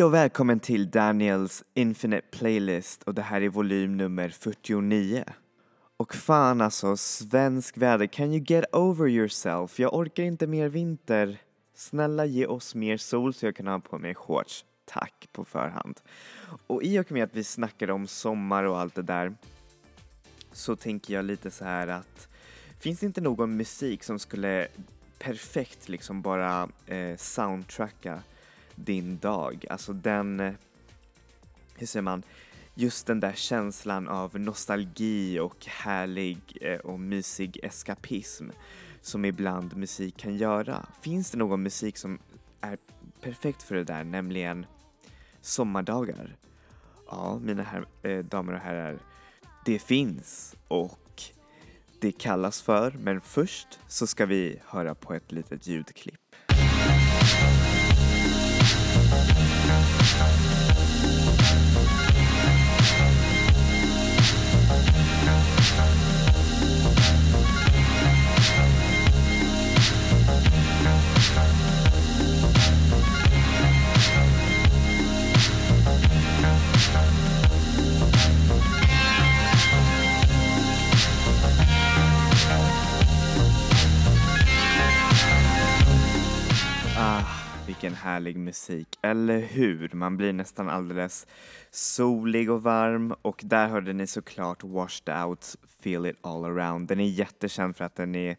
Hej och välkommen till Daniels Infinite Playlist och det här är volym nummer 49. Och fan alltså, svensk väder, can you get over yourself? Jag orkar inte mer vinter. Snälla ge oss mer sol så jag kan ha på mig shorts. Tack på förhand. Och i och med att vi snackade om sommar och allt det där så tänker jag lite så här att finns det inte någon musik som skulle perfekt liksom bara eh, soundtracka din dag? Alltså den, hur säger man, just den där känslan av nostalgi och härlig eh, och mysig eskapism som ibland musik kan göra. Finns det någon musik som är perfekt för det där, nämligen sommardagar? Ja, mina här, eh, damer och herrar, det finns och det kallas för, men först så ska vi höra på ett litet ljudklipp. Vilken härlig musik, eller hur? Man blir nästan alldeles solig och varm och där hörde ni såklart Washed Out, Feel It All Around. Den är jättekänd för att den är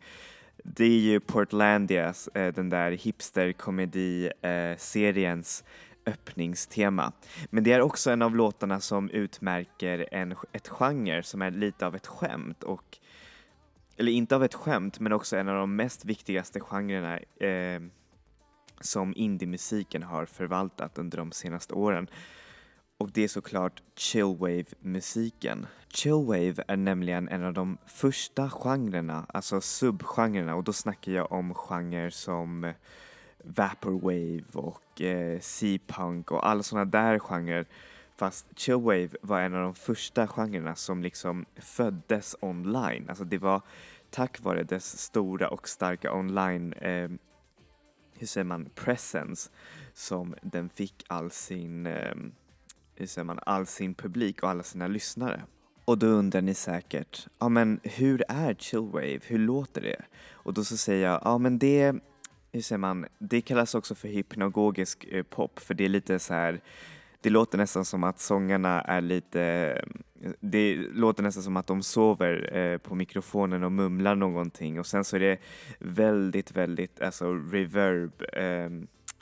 det är ju Portlandias, eh, den där hipsterkomedi-seriens eh, öppningstema. Men det är också en av låtarna som utmärker en, ett genre som är lite av ett skämt och eller inte av ett skämt, men också en av de mest viktigaste genrerna eh, som indiemusiken har förvaltat under de senaste åren. Och det är såklart chillwave-musiken. Chillwave är nämligen en av de första genrerna, alltså subgenrerna, och då snackar jag om genrer som vaporwave och eh, C-punk och alla sådana där genrer. Fast chillwave var en av de första genrerna som liksom föddes online. Alltså det var tack vare dess stora och starka online eh, hur säger man, presence som den fick all sin, eh, hur säger man, all sin publik och alla sina lyssnare. Och då undrar ni säkert, ja men hur är chillwave, hur låter det? Och då så säger jag, ja men det, hur säger man, det kallas också för hypnagogisk eh, pop för det är lite så här det låter nästan som att sångarna är lite, det låter nästan som att de sover eh, på mikrofonen och mumlar någonting. Och sen så är det väldigt, väldigt, alltså reverb, eh,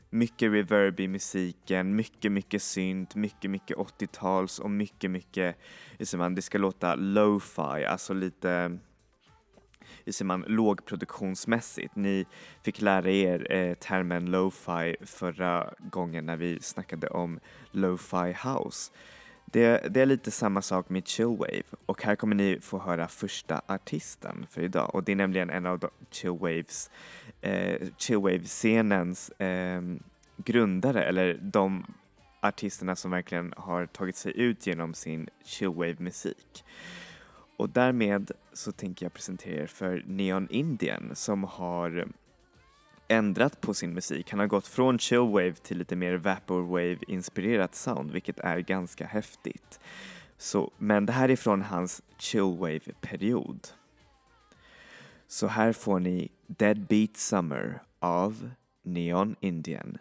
mycket reverb i musiken, mycket, mycket synt, mycket, mycket 80-tals och mycket, mycket, det ska låta lo-fi, alltså lite hur säger man, lågproduktionsmässigt. Ni fick lära er eh, termen lo-fi förra gången när vi snackade om lo-fi house. Det, det, är lite samma sak med chillwave och här kommer ni få höra första artisten för idag och det är nämligen en av chillwaves, eh, chillwave-scenens eh, grundare eller de artisterna som verkligen har tagit sig ut genom sin chillwave-musik. Och därmed så tänker jag presentera er för Neon Indian som har ändrat på sin musik. Han har gått från chillwave till lite mer vaporwave-inspirerat sound, vilket är ganska häftigt. Så, men det här är från hans chillwave-period. Så här får ni Deadbeat Summer av Neon Indian.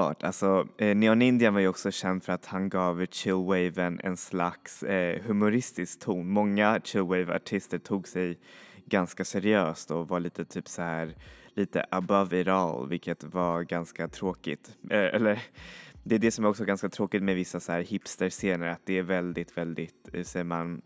Underbart. Alltså, eh, Neon Indian var ju också känd för att han gav chillwaven en slags eh, humoristisk ton. Många chillwave-artister tog sig ganska seriöst och var lite typ så här lite above it all, vilket var ganska tråkigt. Eh, eller det är det som är också ganska tråkigt med vissa så här hipster-scener, att det är väldigt, väldigt, eh, säger man,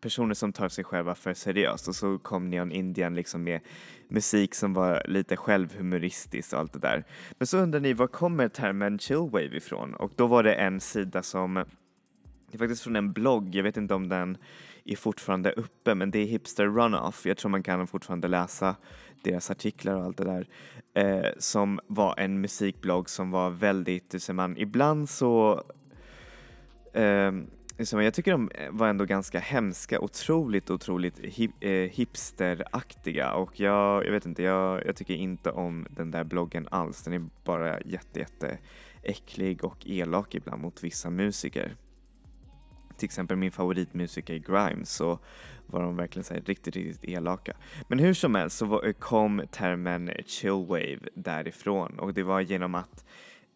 personer som tar sig själva för seriöst och så kom Neon Indian liksom med musik som var lite självhumoristisk och allt det där. Men så undrar ni, var kommer termen chillwave ifrån? Och då var det en sida som, det är faktiskt från en blogg, jag vet inte om den är fortfarande uppe, men det är Hipster Runoff. Jag tror man kan fortfarande läsa deras artiklar och allt det där. Eh, som var en musikblogg som var väldigt, hur säger man, ibland så eh, Liksom, jag tycker de eh, var ändå ganska hemska, otroligt, otroligt hip, eh, hipsteraktiga och jag, jag vet inte, jag, jag tycker inte om den där bloggen alls. Den är bara jätte, jätte äcklig och elak ibland mot vissa musiker till exempel min favoritmusiker Grimes så var de verkligen så riktigt, riktigt elaka. Men hur som helst så eh, kom termen chillwave därifrån och det var genom att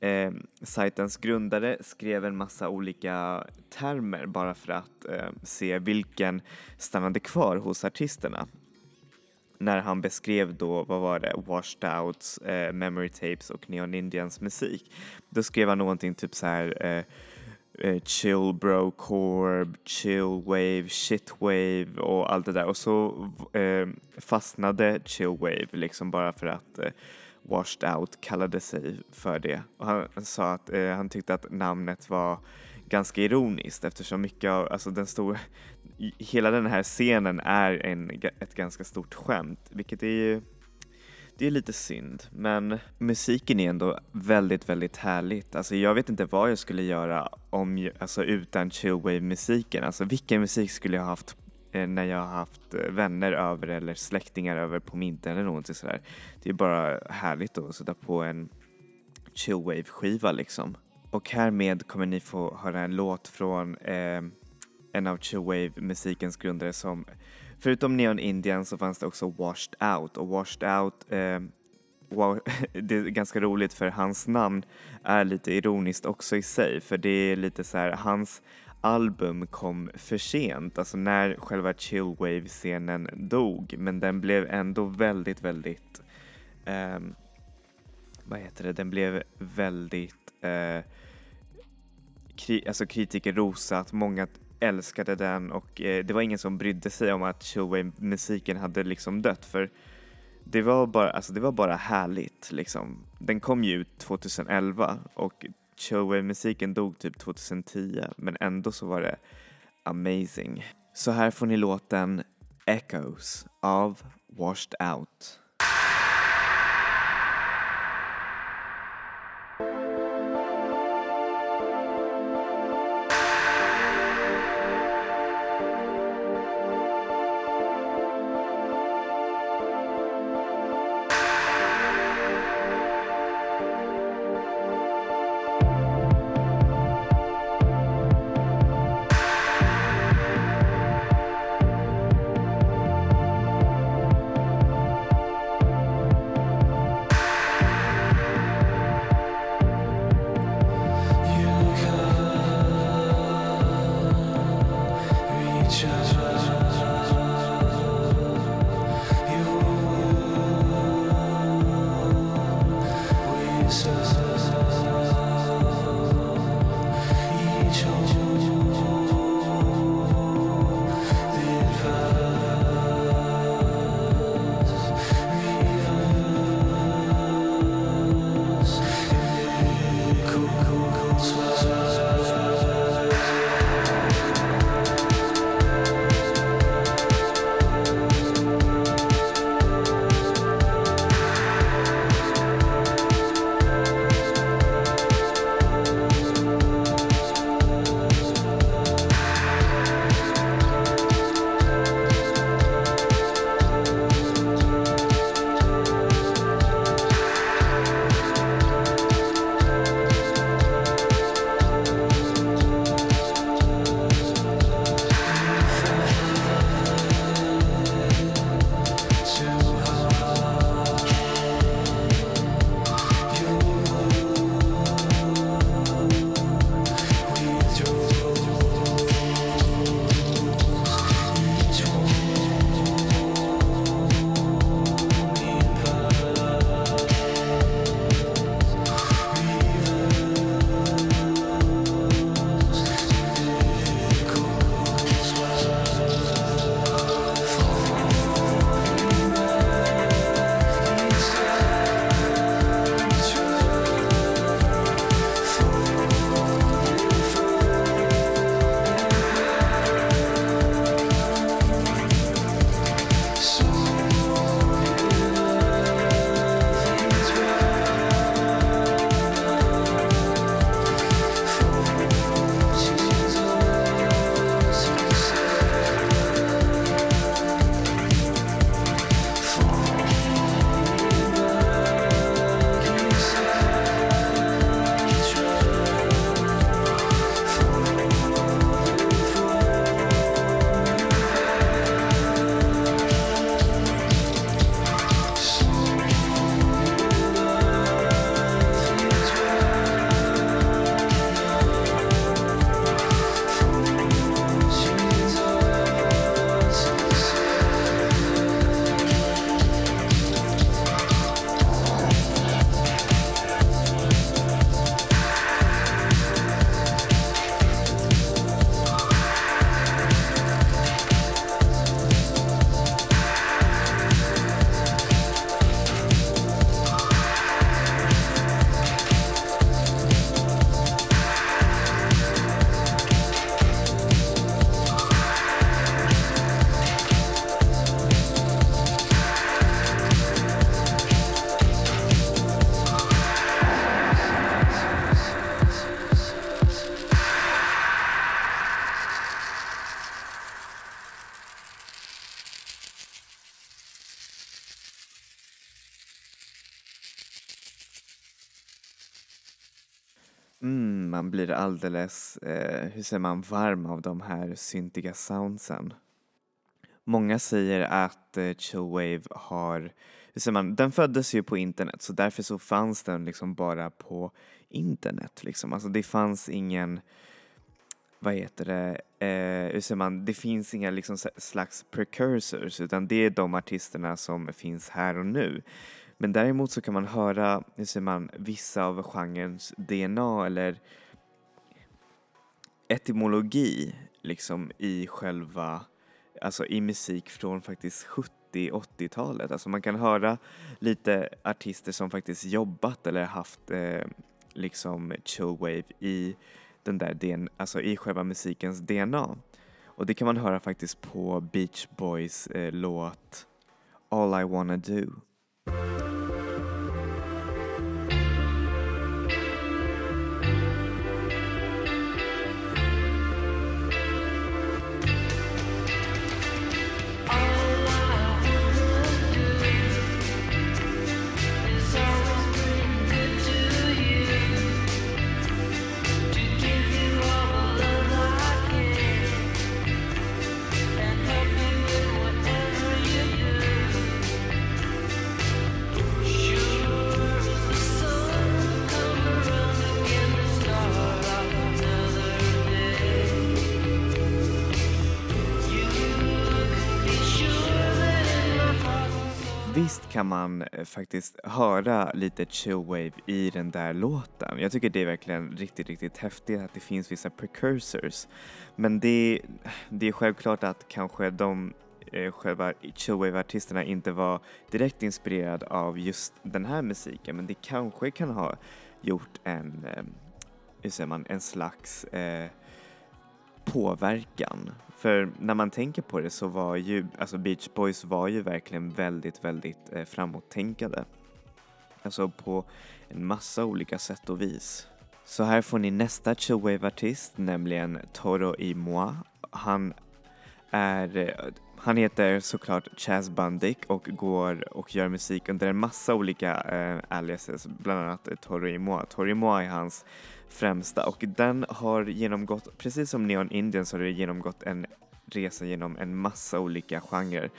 eh, sajtens grundare skrev en massa olika termer bara för att eh, se vilken stannade kvar hos artisterna när han beskrev då, vad var det, Washed Outs, eh, Memory Tapes och Neon Indians musik. Då skrev han någonting typ så här eh, eh chill bro corb, chill wave, shit wave och allt det där och så eh, fastnade chill wave liksom bara för att eh, Washed Out kallade sig för det. Och han sa att eh, han tyckte att namnet var ganska ironiskt eftersom mycket av, alltså den stora, hela den här scenen är en, ett ganska stort skämt, vilket är ju det är lite synd, men musiken är ändå väldigt, väldigt härligt. Alltså jag vet inte vad jag skulle göra om, alltså utan chillwave-musiken. Alltså vilken musik skulle jag haft Eh, när jag har haft eh, vänner över eller släktingar över på middag eller någonting sådär. Det är bara härligt att sätta på en chillwave-skiva liksom. Och härmed kommer ni få höra en låt från eh, en av chillwave-musikens grundare som Förutom Neon Indian så fanns det också Washed Out och Washed Out eh, wow, det är ganska roligt för hans namn är lite ironiskt också i sig för det är lite så här, hans album kom för sent, alltså när själva chillwave-scenen dog men den blev ändå väldigt, väldigt eh, vad heter det, den blev väldigt eh, kri alltså kritiker rosat, många älskade den och eh, det var ingen som brydde sig om att chillwave-musiken hade liksom dött för det var bara, alltså det var bara härligt liksom. Den kom ju ut 2011 och Choway-musiken dog typ 2010 men ändå så var det amazing. Så här får ni låten Echoes av Washed Out. Blir alldeles, eh, hur säger man, varm av de här syntiga soundsen. Många säger att eh, chillwave har, hur säger man, den föddes ju på internet så därför så fanns den liksom bara på internet liksom. Alltså det fanns ingen, vad heter det, eh, hur säger man, det finns inga liksom slags precursors utan det är de artisterna som finns här och nu. Men däremot så kan man höra, hur säger man, vissa av genrens DNA eller etymologi liksom i själva, alltså i musik från faktiskt 70-80-talet. Alltså man kan höra lite artister som faktiskt jobbat eller haft eh, liksom chillwave i den där DNA, alltså i själva musikens DNA. Och det kan man höra faktiskt på Beach Boys eh, låt All I wanna do. Kan man eh, faktiskt höra lite chillwave i den där låten. Jag tycker det är verkligen riktigt, riktigt häftigt att det finns vissa precursors. Men det, det är självklart att kanske de eh, själva chillwave-artisterna inte var direkt inspirerade av just den här musiken men det kanske kan ha gjort en, eh, hur säger man, en slags eh, påverkan. För när man tänker på det så var ju, alltså Beach Boys var ju verkligen väldigt, väldigt eh, framåttänkande. Alltså på en massa olika sätt och vis. Så här får ni nästa chillwave-artist, nämligen Toro Imoa. Han är, eh, han heter såklart Chaz Bundick och går och gör musik under en massa olika eh, aliases, bland annat Toro y Toro y är hans främsta och den har genomgått, precis som Neon Indians har det genomgått en resa genom en massa olika genrer.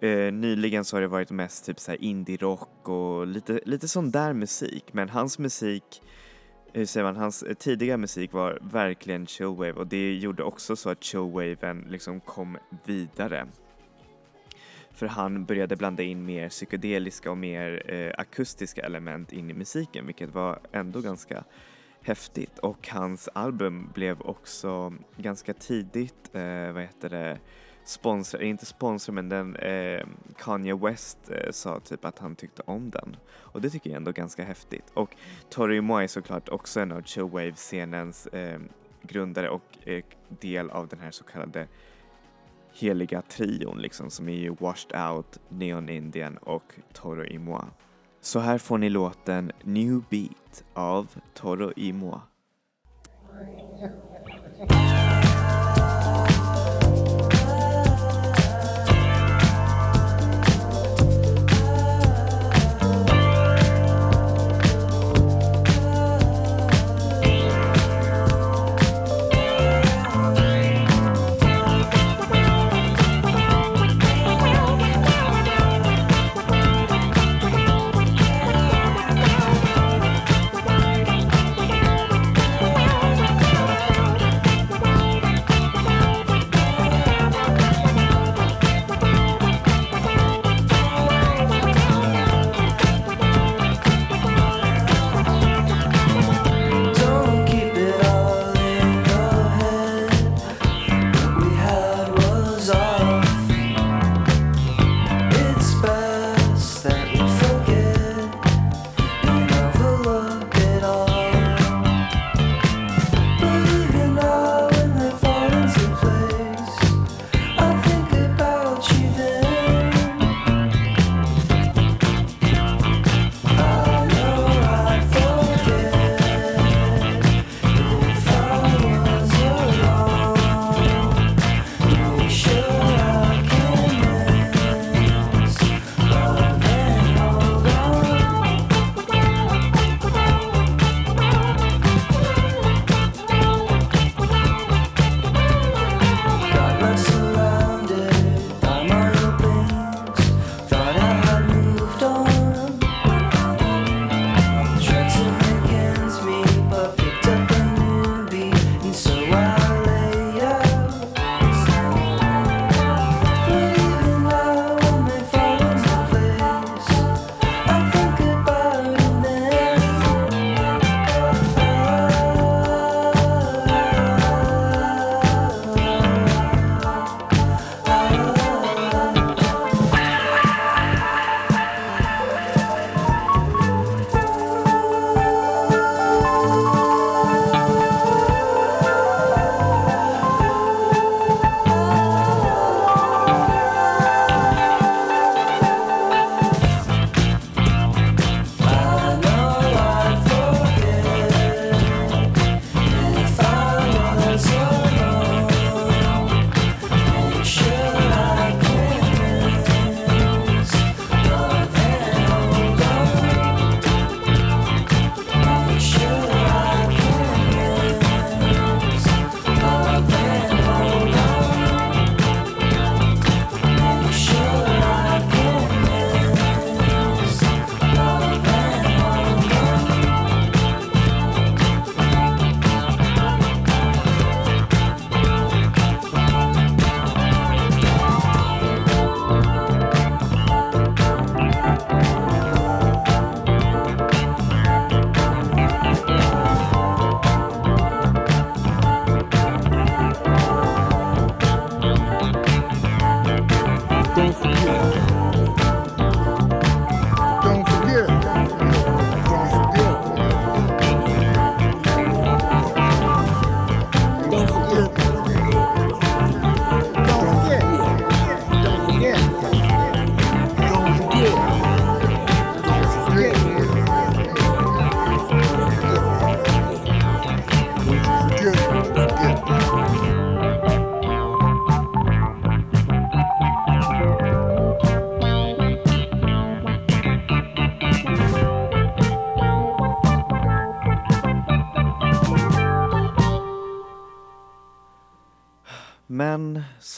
Eh, nyligen så har det varit mest typ såhär indie-rock och lite, lite sån där musik men hans musik hur säger man, hans tidiga musik var verkligen chillwave och det gjorde också så att chillwaven liksom kom vidare. För han började blanda in mer psykedeliska och mer eh, akustiska element in i musiken vilket var ändå ganska häftigt. Och hans album blev också ganska tidigt, eh, vad heter det, sponsor, inte sponsor men den eh, Kanye West eh, sa typ att han tyckte om den. Och det tycker jag ändå ganska häftigt. Och Tori Moa är såklart också en av chillwave-scenens eh, grundare och eh, del av den här så kallade heliga trion liksom som är ju Washed Out, Neon Indian och Toro Imoa. Så här får ni låten New Beat av Toro Imoa.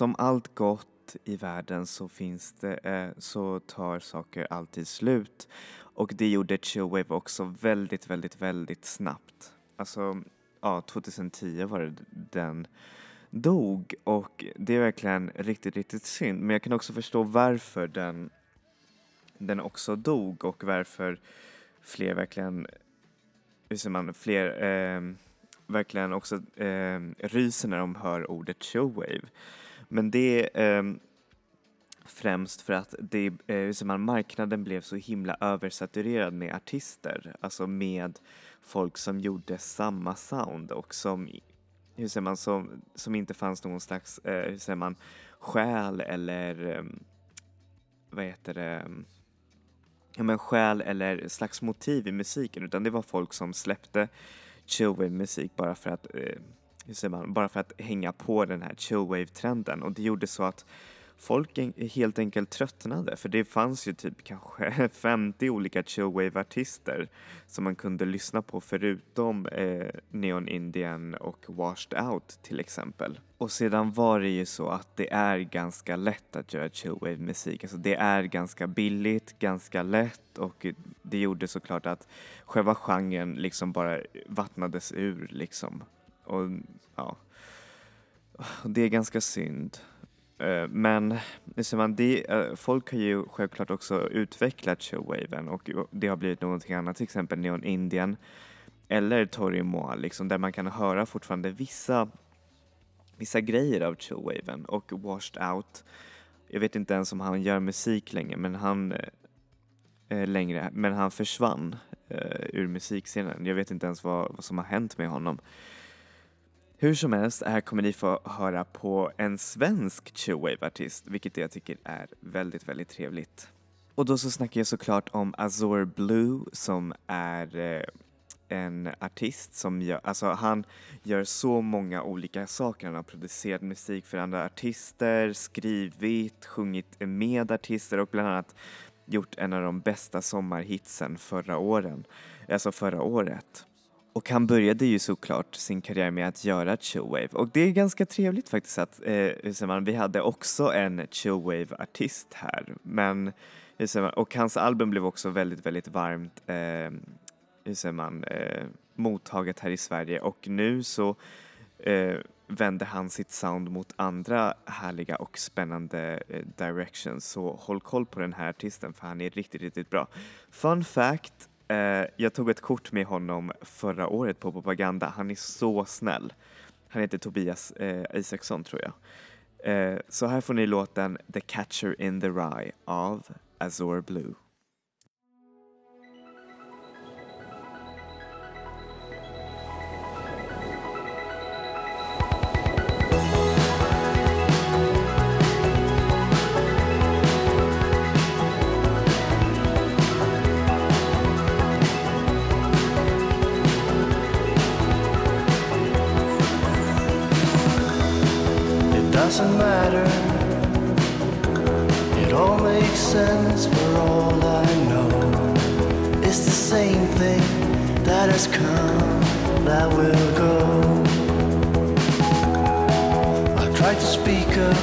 Som allt gott i världen så finns det, eh, så tar saker alltid slut. Och det gjorde Chillwave också väldigt, väldigt, väldigt snabbt. Alltså, ja, 2010 var det den dog och det är verkligen riktigt, riktigt synd. Men jag kan också förstå varför den, den också dog och varför fler verkligen, hur säger man, fler eh, verkligen också eh, ryser när de hör ordet showwave. Men det är eh, främst för att det, eh, hur man, marknaden blev så himla översaturerad med artister, alltså med folk som gjorde samma sound och som hur säger man, som, som inte fanns någon slags, eh, hur säger man, själ eller eh, vad heter det, ehm, ja men själ eller slags motiv i musiken utan det var folk som släppte chillwave musik bara för att, eh, man, bara för att hänga på den här chillwave-trenden och det gjorde så att folk helt enkelt tröttnade för det fanns ju typ kanske 50 olika chillwave-artister som man kunde lyssna på förutom eh, Neon Indian och Washed Out till exempel. Och sedan var det ju så att det är ganska lätt att göra chillwave-musik. Alltså det är ganska billigt, ganska lätt och det gjorde såklart att själva genren liksom bara vattnades ur liksom. Och ja, det är ganska synd. Eh, men man, det, eh, folk har ju självklart också utvecklat showwaven och det har blivit någonting annat, till exempel Neon Indian eller Tori Moa, liksom, där man kan höra fortfarande vissa, vissa grejer av showwaven och Washed Out. Jag vet inte ens om han gör musik längre, men han eh, eh längre, men han försvann eh, ur musikscenen. Jag vet inte ens vad, vad som har hänt med honom. Hur som helst, här kommer ni få höra på en svensk chillwave-artist, vilket jag tycker är väldigt, väldigt trevligt. Och då så snackar jag såklart om Azor Blue som är eh, en artist som gör, alltså han gör så många olika saker. Han har producerat musik för andra artister, skrivit, sjungit med artister och bland annat gjort en av de bästa sommarhitsen förra åren, alltså förra året. Och han började ju såklart sin karriär med att göra chillwave och det är ganska trevligt faktiskt att eh, man, vi hade också en chillwave-artist här. Men och hans album blev också väldigt, väldigt varmt eh, hur säger man, eh, mottaget här i Sverige och nu så eh, vände han sitt sound mot andra härliga och spännande eh, directions så håll koll på den här artisten för han är riktigt, riktigt bra. Fun fact, Eh, jag tog ett kort med honom förra året på propaganda. Han är så snäll. Han heter Tobias eh, Isaksson tror jag. Eh, så här får ni låten The Catcher in the Rye av Azure Blue. Matter. It all makes sense for all I know. It's the same thing that has come, that will go. I tried to speak up.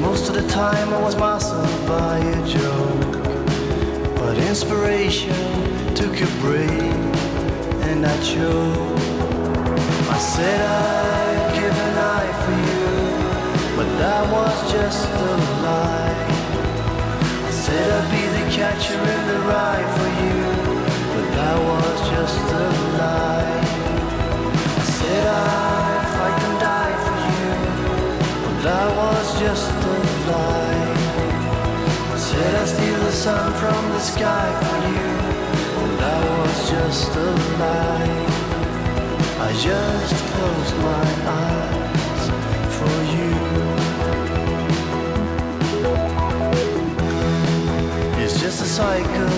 Most of the time I was muzzled by a joke. But inspiration took a break and I chose. I said I'd give an eye for you, but that was just a lie. I said I'd be the catcher in the rye for you, but that was just a lie. I said I'd fight and die for you, but that was just a lie. I said I'd steal the sun from the sky for you, but that was just a lie. I just closed my eyes just a cycle.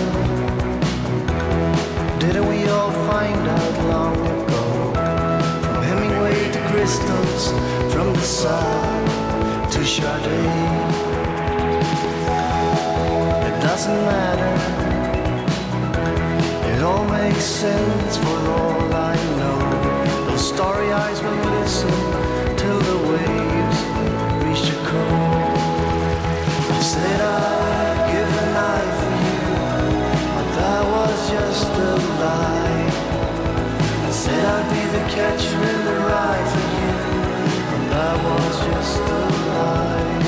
Didn't we all find out long ago? From Hemingway to crystals, from the sun to Chardonnay. It doesn't matter. It all makes sense for all I know. Those starry eyes will listen till the waves reach the coast. Said I. just a lie. I said I'd be the catcher in the rye for you, that was just a lie.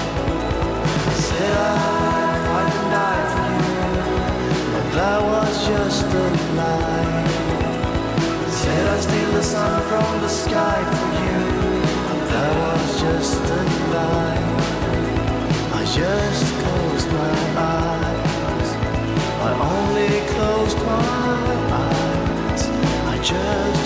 I said I'd fight a night for you, that was just a lie. I said I'd steal the sun from the sky for you, and that was just a lie. I just just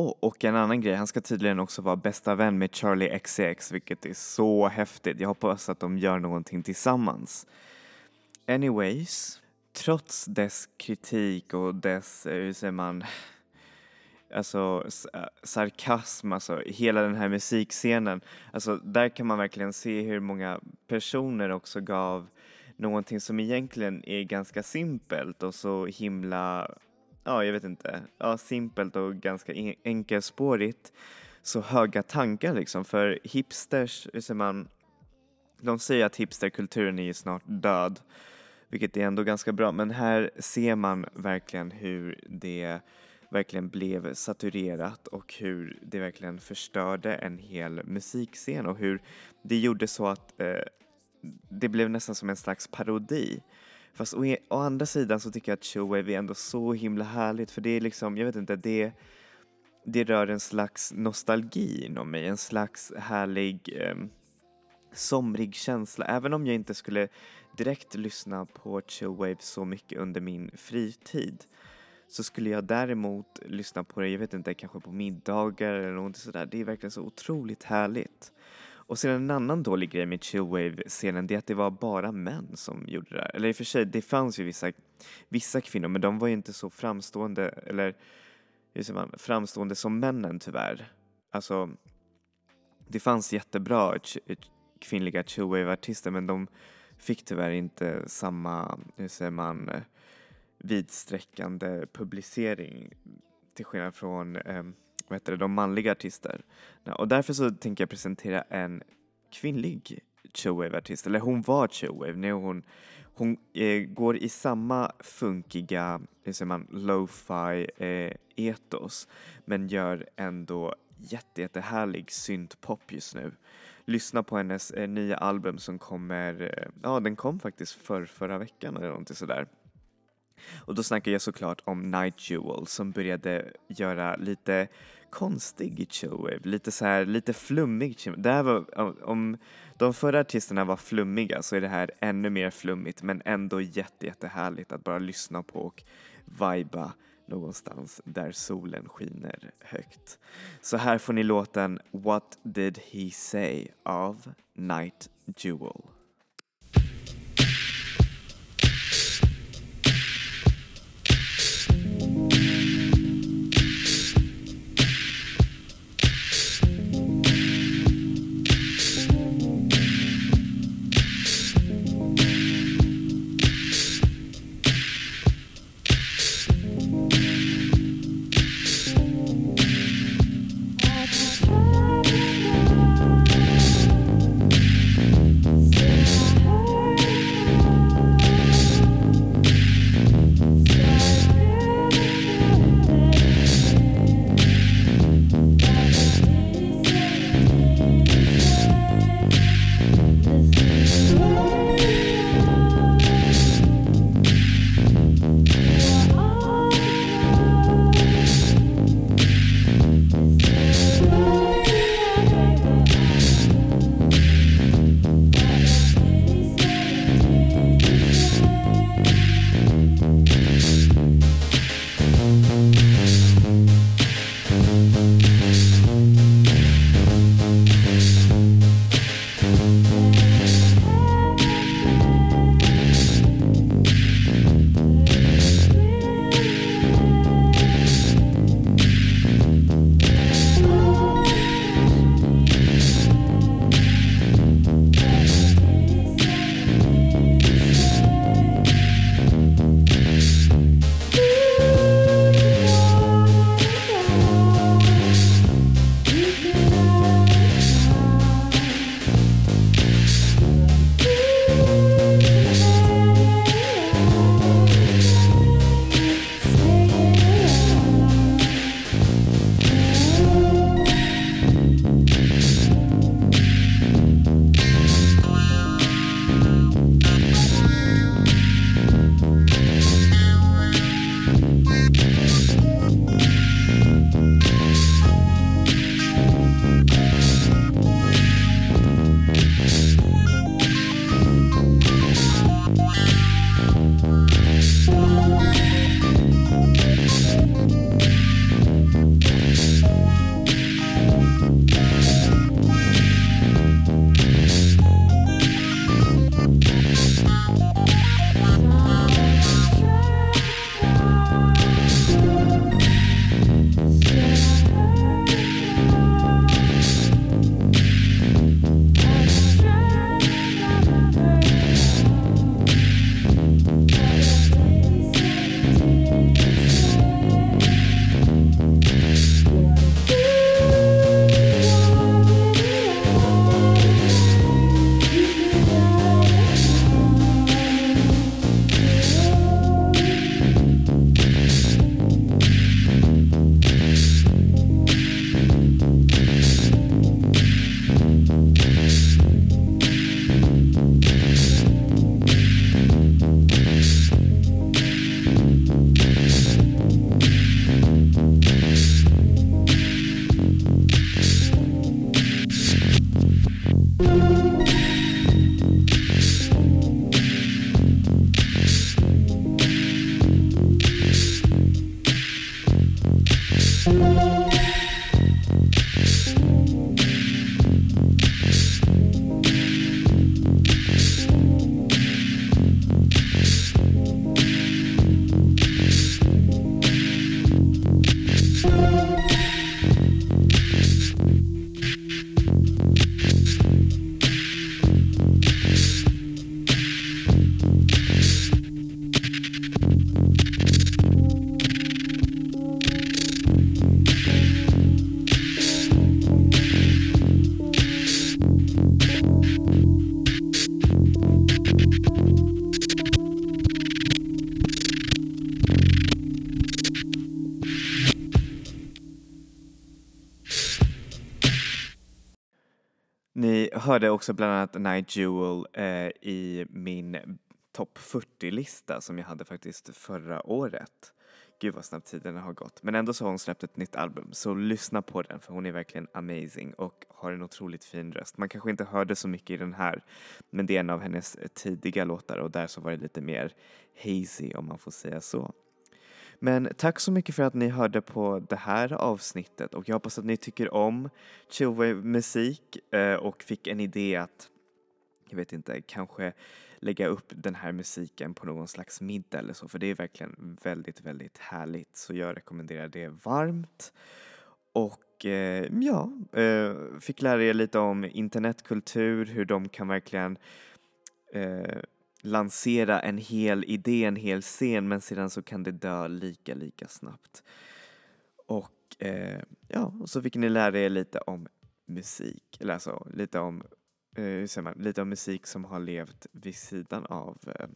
Oh, och en annan grej, han ska tydligen också vara bästa vän med Charlie XCX, vilket är så häftigt. Jag hoppas att de gör någonting tillsammans. Anyways, trots dess kritik och dess, eh, hur säger man, alltså eh, sarkasm, alltså hela den här musikscenen, alltså där kan man verkligen se hur många personer också gav någonting som egentligen är ganska simpelt och så himla ja, jag vet inte, ja, simpelt och ganska enkelspårigt så höga tankar liksom. För hipsters, hur säger man, de säger att hipsterkulturen är ju snart död, vilket är ändå ganska bra. Men här ser man verkligen hur det verkligen blev saturerat och hur det verkligen förstörde en hel musikscen och hur det gjorde så att eh, det blev nästan som en slags parodi. Fast å, e, å andra sidan så tycker jag att showwave är ändå så himla härligt för det är liksom, jag vet inte, det, det rör en slags nostalgi inom mig, en slags härlig eh, somrig känsla. Även om jag inte skulle direkt lyssna på chillwave så mycket under min fritid så skulle jag däremot lyssna på det, jag vet inte, kanske på middagar eller något sådär. Det är verkligen så otroligt härligt. Och sen en annan dålig grej med chillwave-scenen det är att det var bara män som gjorde det. Eller i och för sig, det fanns ju vissa, vissa kvinnor men de var ju inte så framstående, eller hur säger man, framstående som männen tyvärr. Alltså, det fanns jättebra ch- kvinnliga chillwave-artister men de fick tyvärr inte samma, hur säger man, vidsträckande publicering till skillnad från eh, vad heter det, de manliga artister. Och därför så tänker jag presentera en kvinnlig chillwave-artist, eller hon var chillwave, nu hon, hon eh, går i samma funkiga, hur säger man, lo-fi eh, etos men gör ändå jätte, jättehärlig syntpop just nu. Lyssna på hennes eh, nya album som kommer, eh, ja den kom faktiskt för förra veckan eller någonting sådär. Och då snackar jag såklart om Night Jewel som började göra lite konstig chillwave, lite så här, lite flummig det här var, Om de förra artisterna var flummiga så är det här ännu mer flummigt men ändå jätte, jättehärligt att bara lyssna på och viba någonstans där solen skiner högt. Så här får ni låten What Did He Say av Night Jewel. Hörde också bland annat Night Jewel eh, i min topp 40-lista som jag hade faktiskt förra året. Gud vad snabbt tiden har gått. Men ändå så har hon släppt ett nytt album, så lyssna på den för hon är verkligen amazing och har en otroligt fin röst. Man kanske inte hörde så mycket i den här, men det är en av hennes eh, tidiga låtar och där så var det lite mer hazy om man får säga så. Men tack så mycket för att ni hörde på det här avsnittet och jag hoppas att ni tycker om chillwave-musik eh, och fick en idé att, jag vet inte, kanske lägga upp den här musiken på någon slags middag eller så, för det är verkligen väldigt, väldigt härligt. Så jag rekommenderar det varmt. Och eh, ja, eh, fick lära er lite om internetkultur, hur de kan verkligen eh, lansera en hel idé, en hel scen, men sedan så kan det dö lika, lika snabbt. Och eh, ja, och så fick ni lära er lite om musik, eller alltså lite om eh, hur säger man, lite om musik som har levt vid sidan av eh,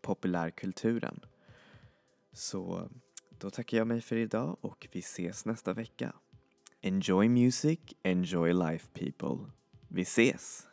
populärkulturen. Så då tackar jag mig för idag och vi ses nästa vecka. Enjoy music, enjoy life people. Vi ses!